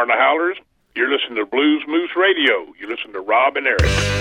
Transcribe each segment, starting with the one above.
Marla Howlers. You're listening to Blues Moose Radio. You listen to Rob and Eric.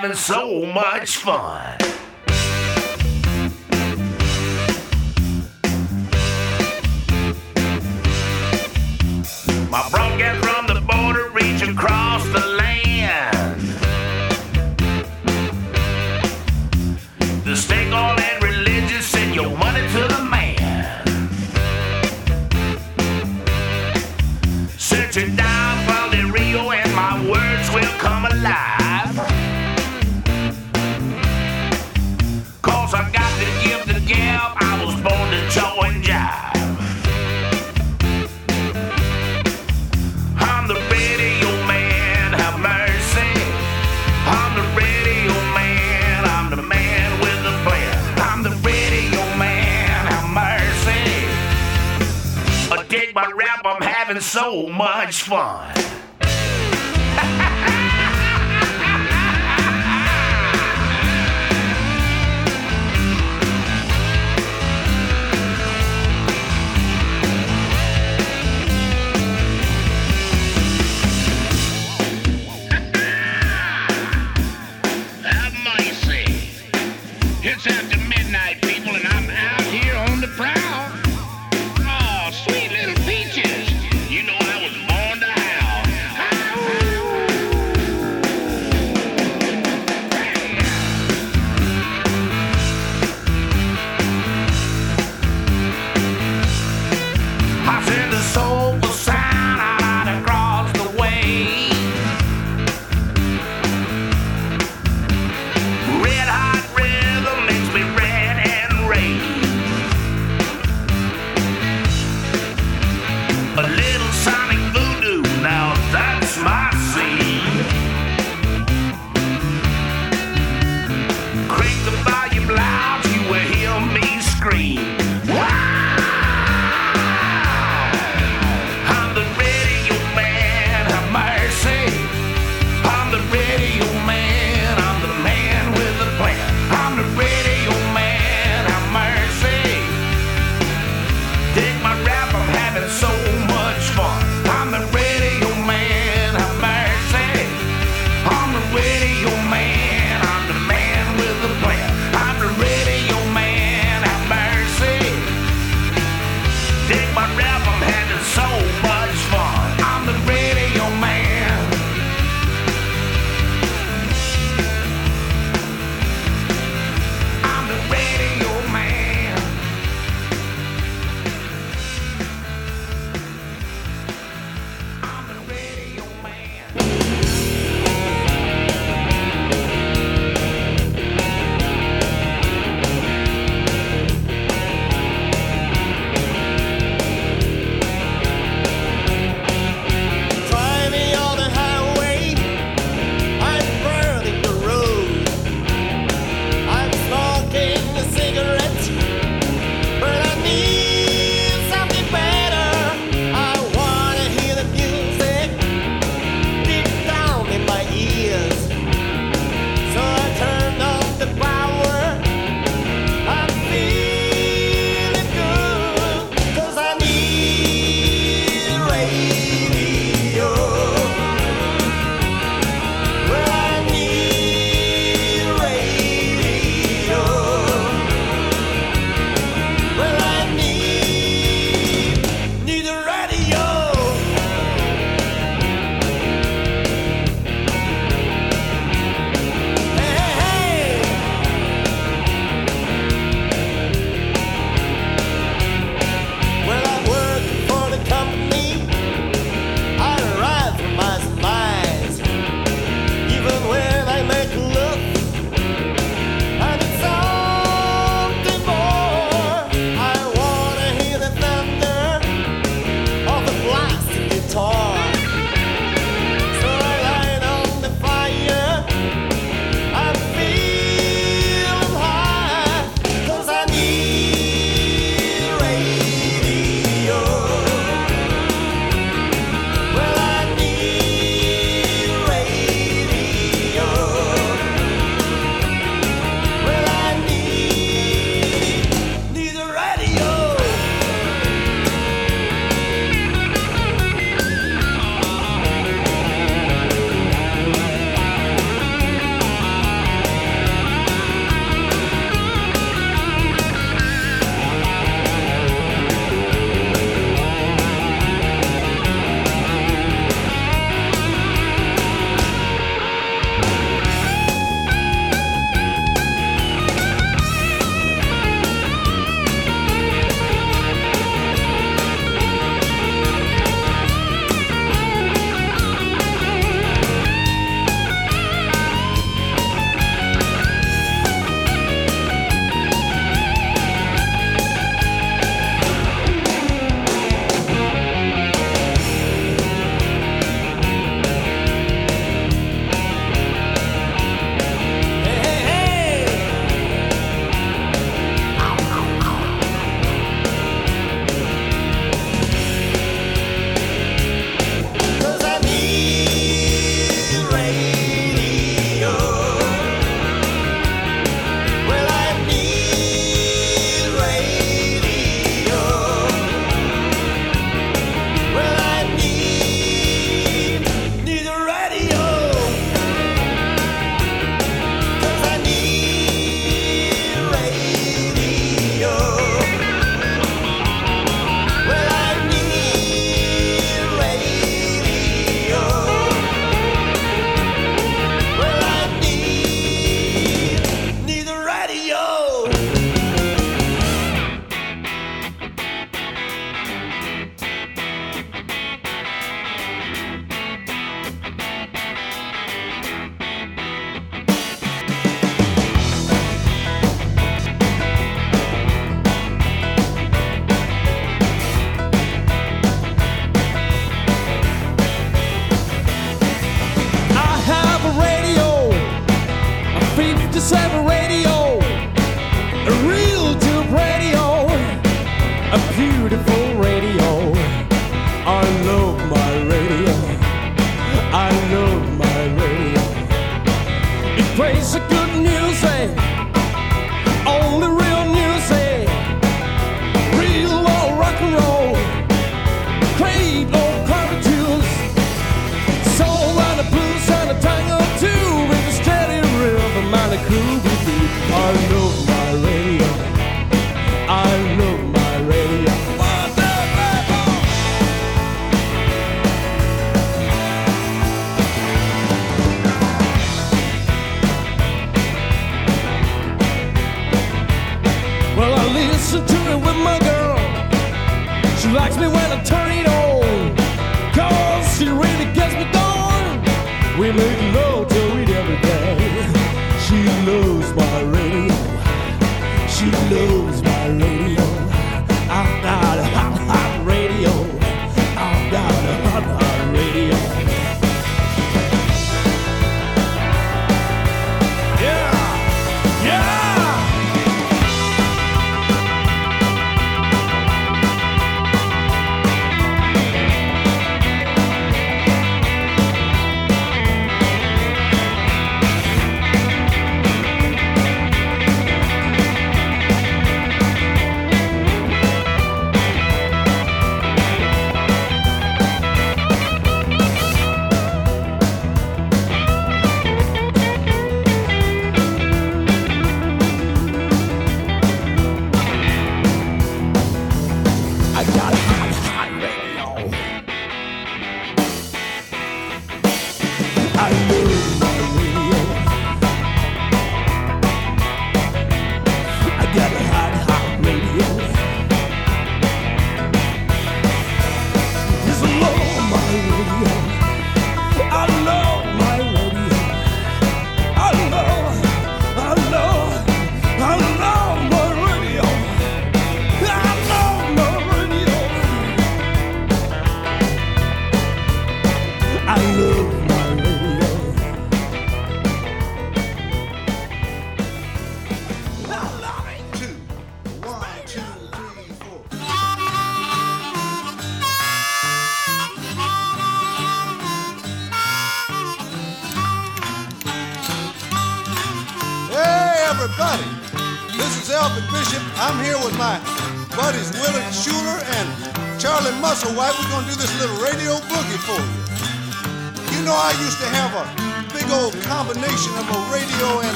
having so much fun. having so much fun.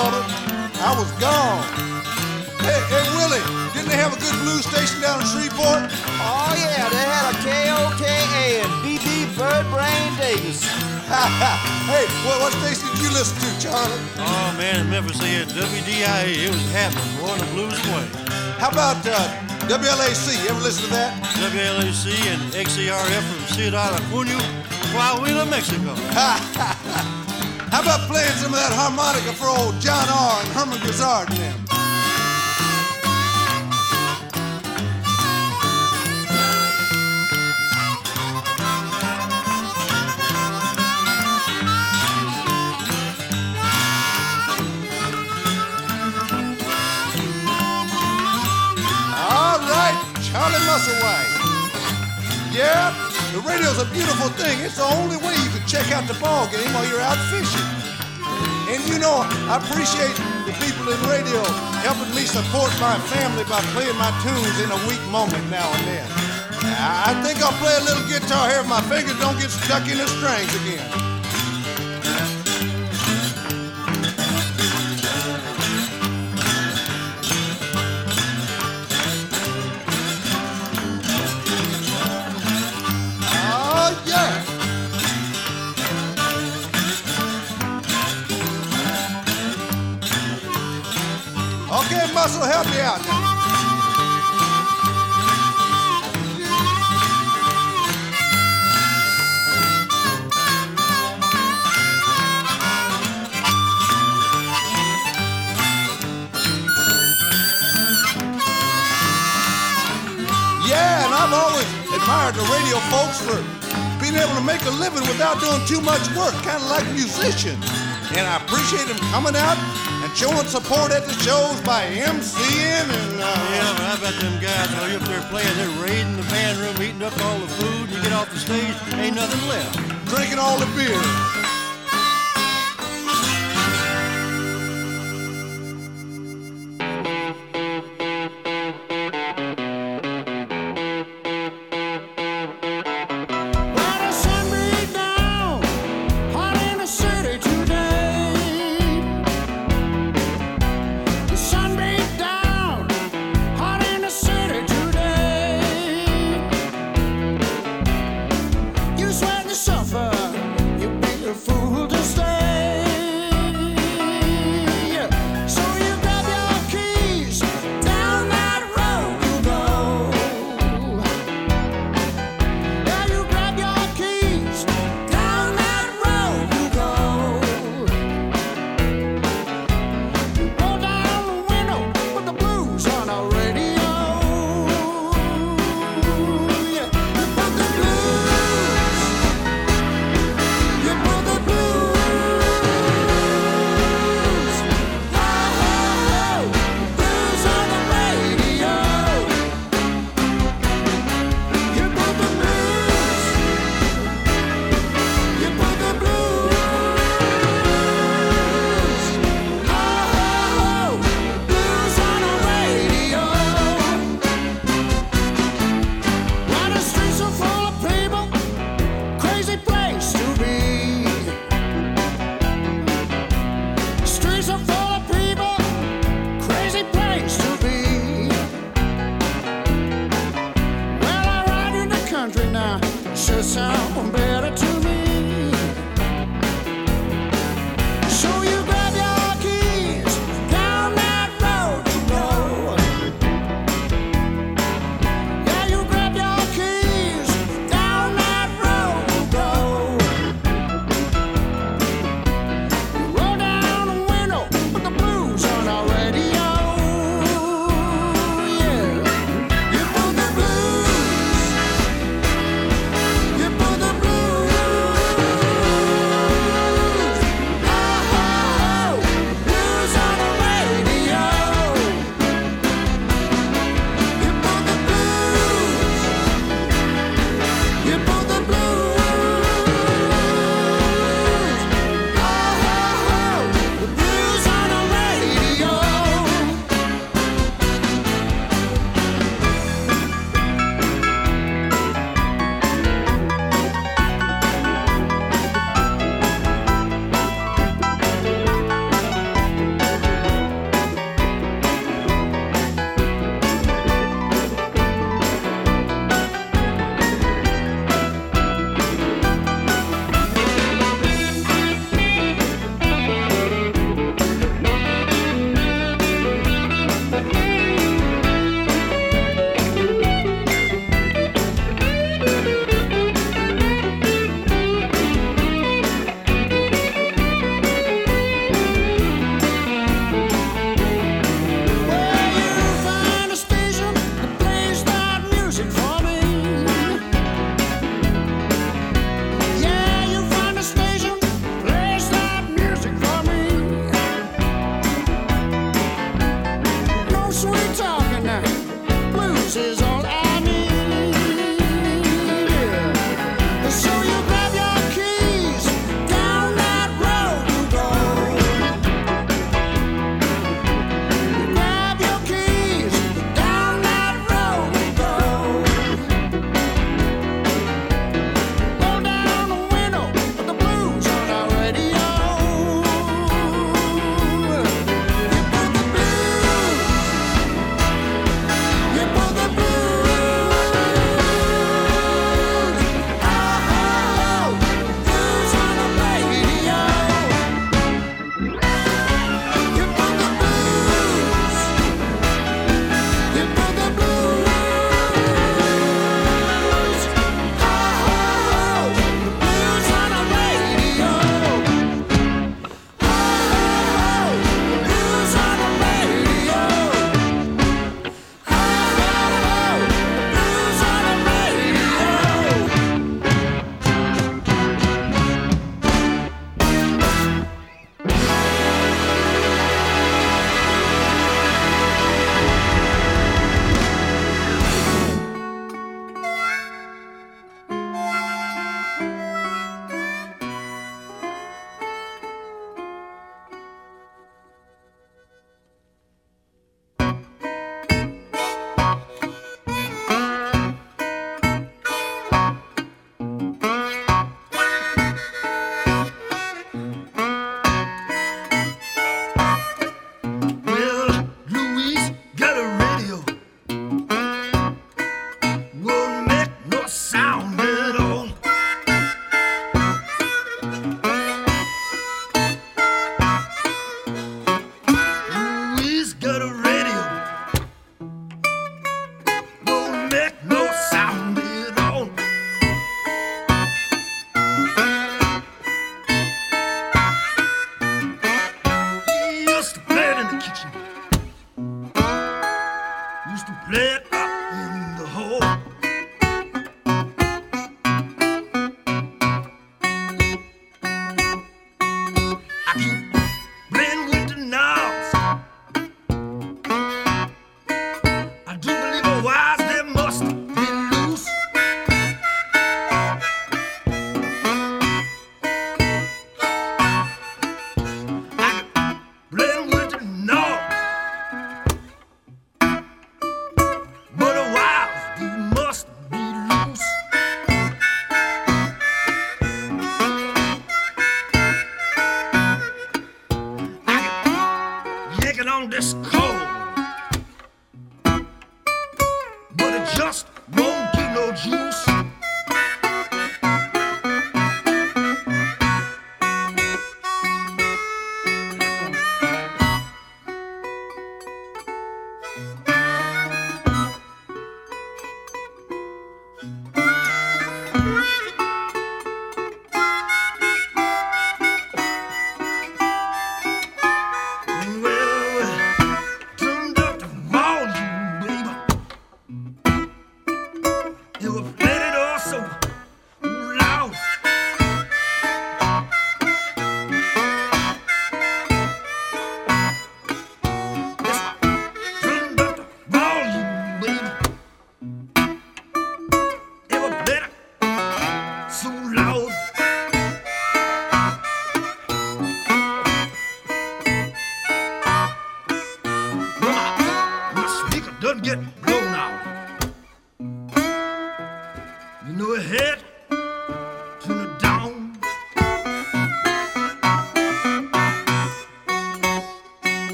That was it, Bubba. I was gone. Hey, hey, Willie, didn't they have a good blues station down in Shreveport? Oh yeah, they had a KOKA and BB Bird Brain Davis. hey, what, what station did you listen to, Charlie? Oh man, in Memphis they had WDIA. It was happening, blowing the blues away. How about uh, WLAC? You ever listen to that? WLAC and XERF from Ciudad Acuña, Coahuila, Mexico. How about playing some of that harmonica for old John R. and Herman Grizzard and them? All right, Charlie Musselwhite. Yeah, the radio's a beautiful thing. It's the only way you can check out the ball game while you're out fishing. And you know, I appreciate the people in radio helping me support my family by playing my tunes in a weak moment now and then. I think I'll play a little guitar here if my fingers don't get stuck in the strings again. Out now. Yeah, and I've always admired the radio folks for being able to make a living without doing too much work, kind of like musicians. And I appreciate them coming out and showing support at the shows by MCing and uh, Yeah, but how about them guys while you're up there playing, they're raiding the band room, eating up all the food, you get off the stage, ain't nothing left. drinking all the beer.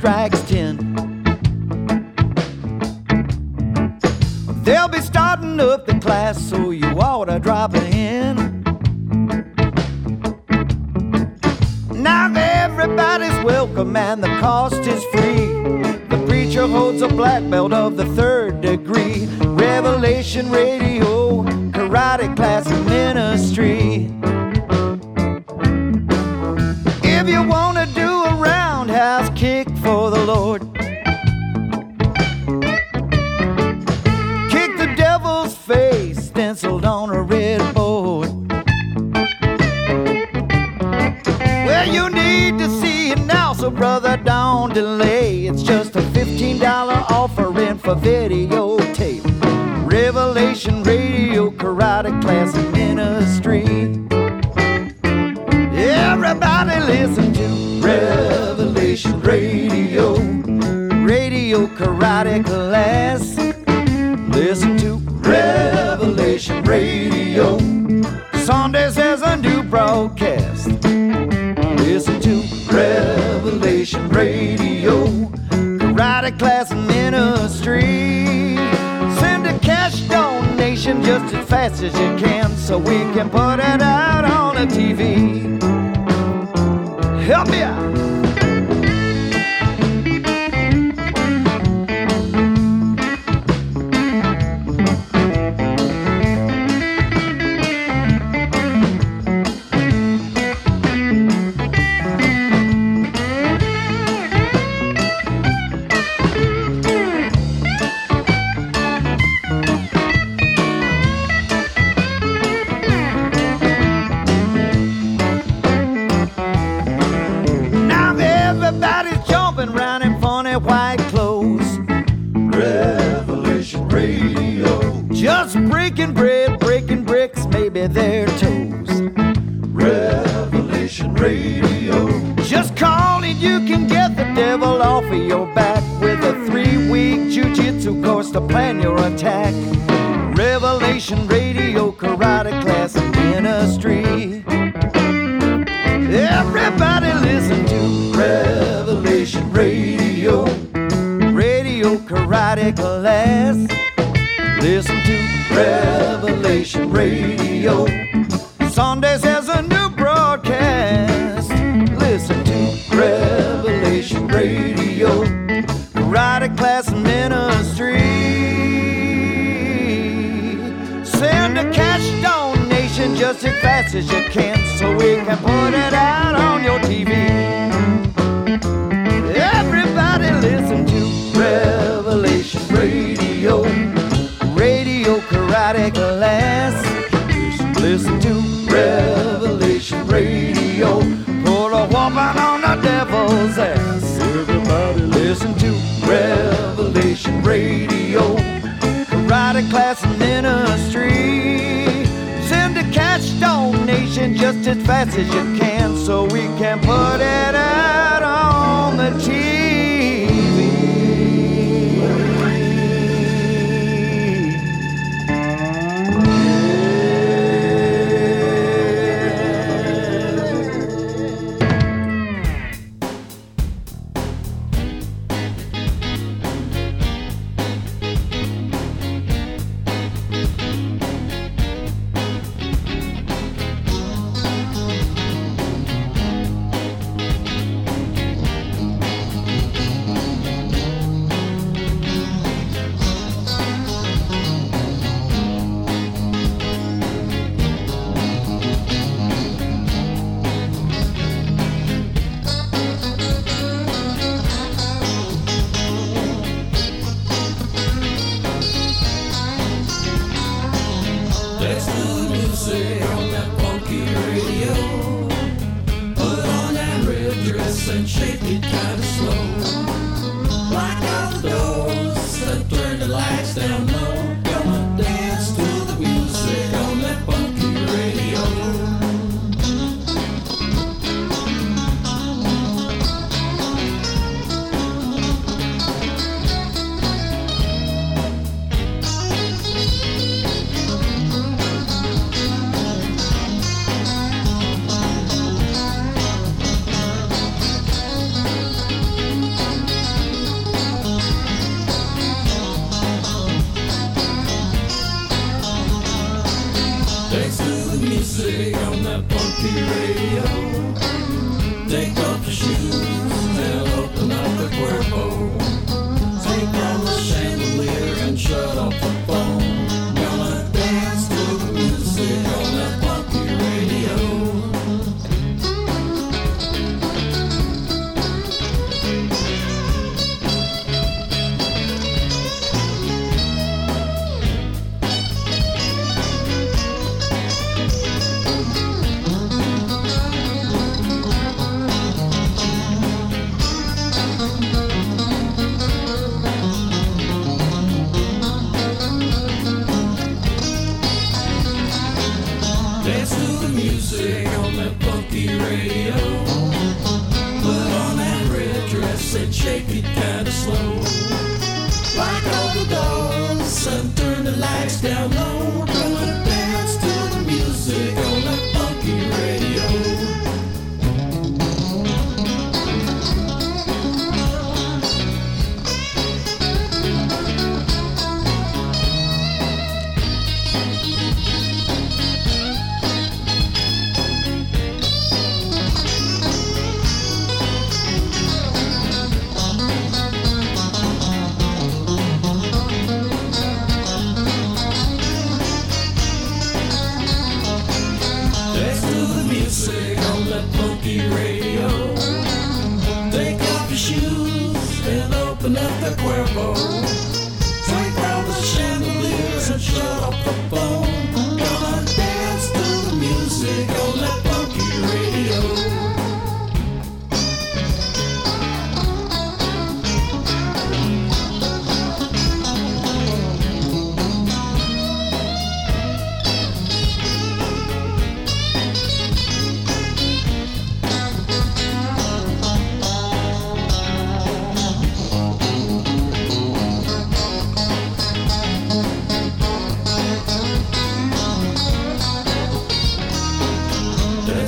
Strikes ten, they'll be starting up the class, so you ought to drop in. Now everybody's welcome and the cost is free. The preacher holds a black belt of the third degree. Revelation Radio, karate class ministry. For videotape. Revelation Radio Karate Class Ministry. Everybody listen to Revelation Radio. Radio Karate Class. Listen to Revelation Radio. Sundays there's a new broadcast. Listen to Revelation Radio. Just as fast as you can so we can put it out on the TV. Help me out. Fast as you can so we can put it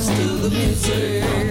to the music.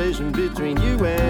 Conversation between you and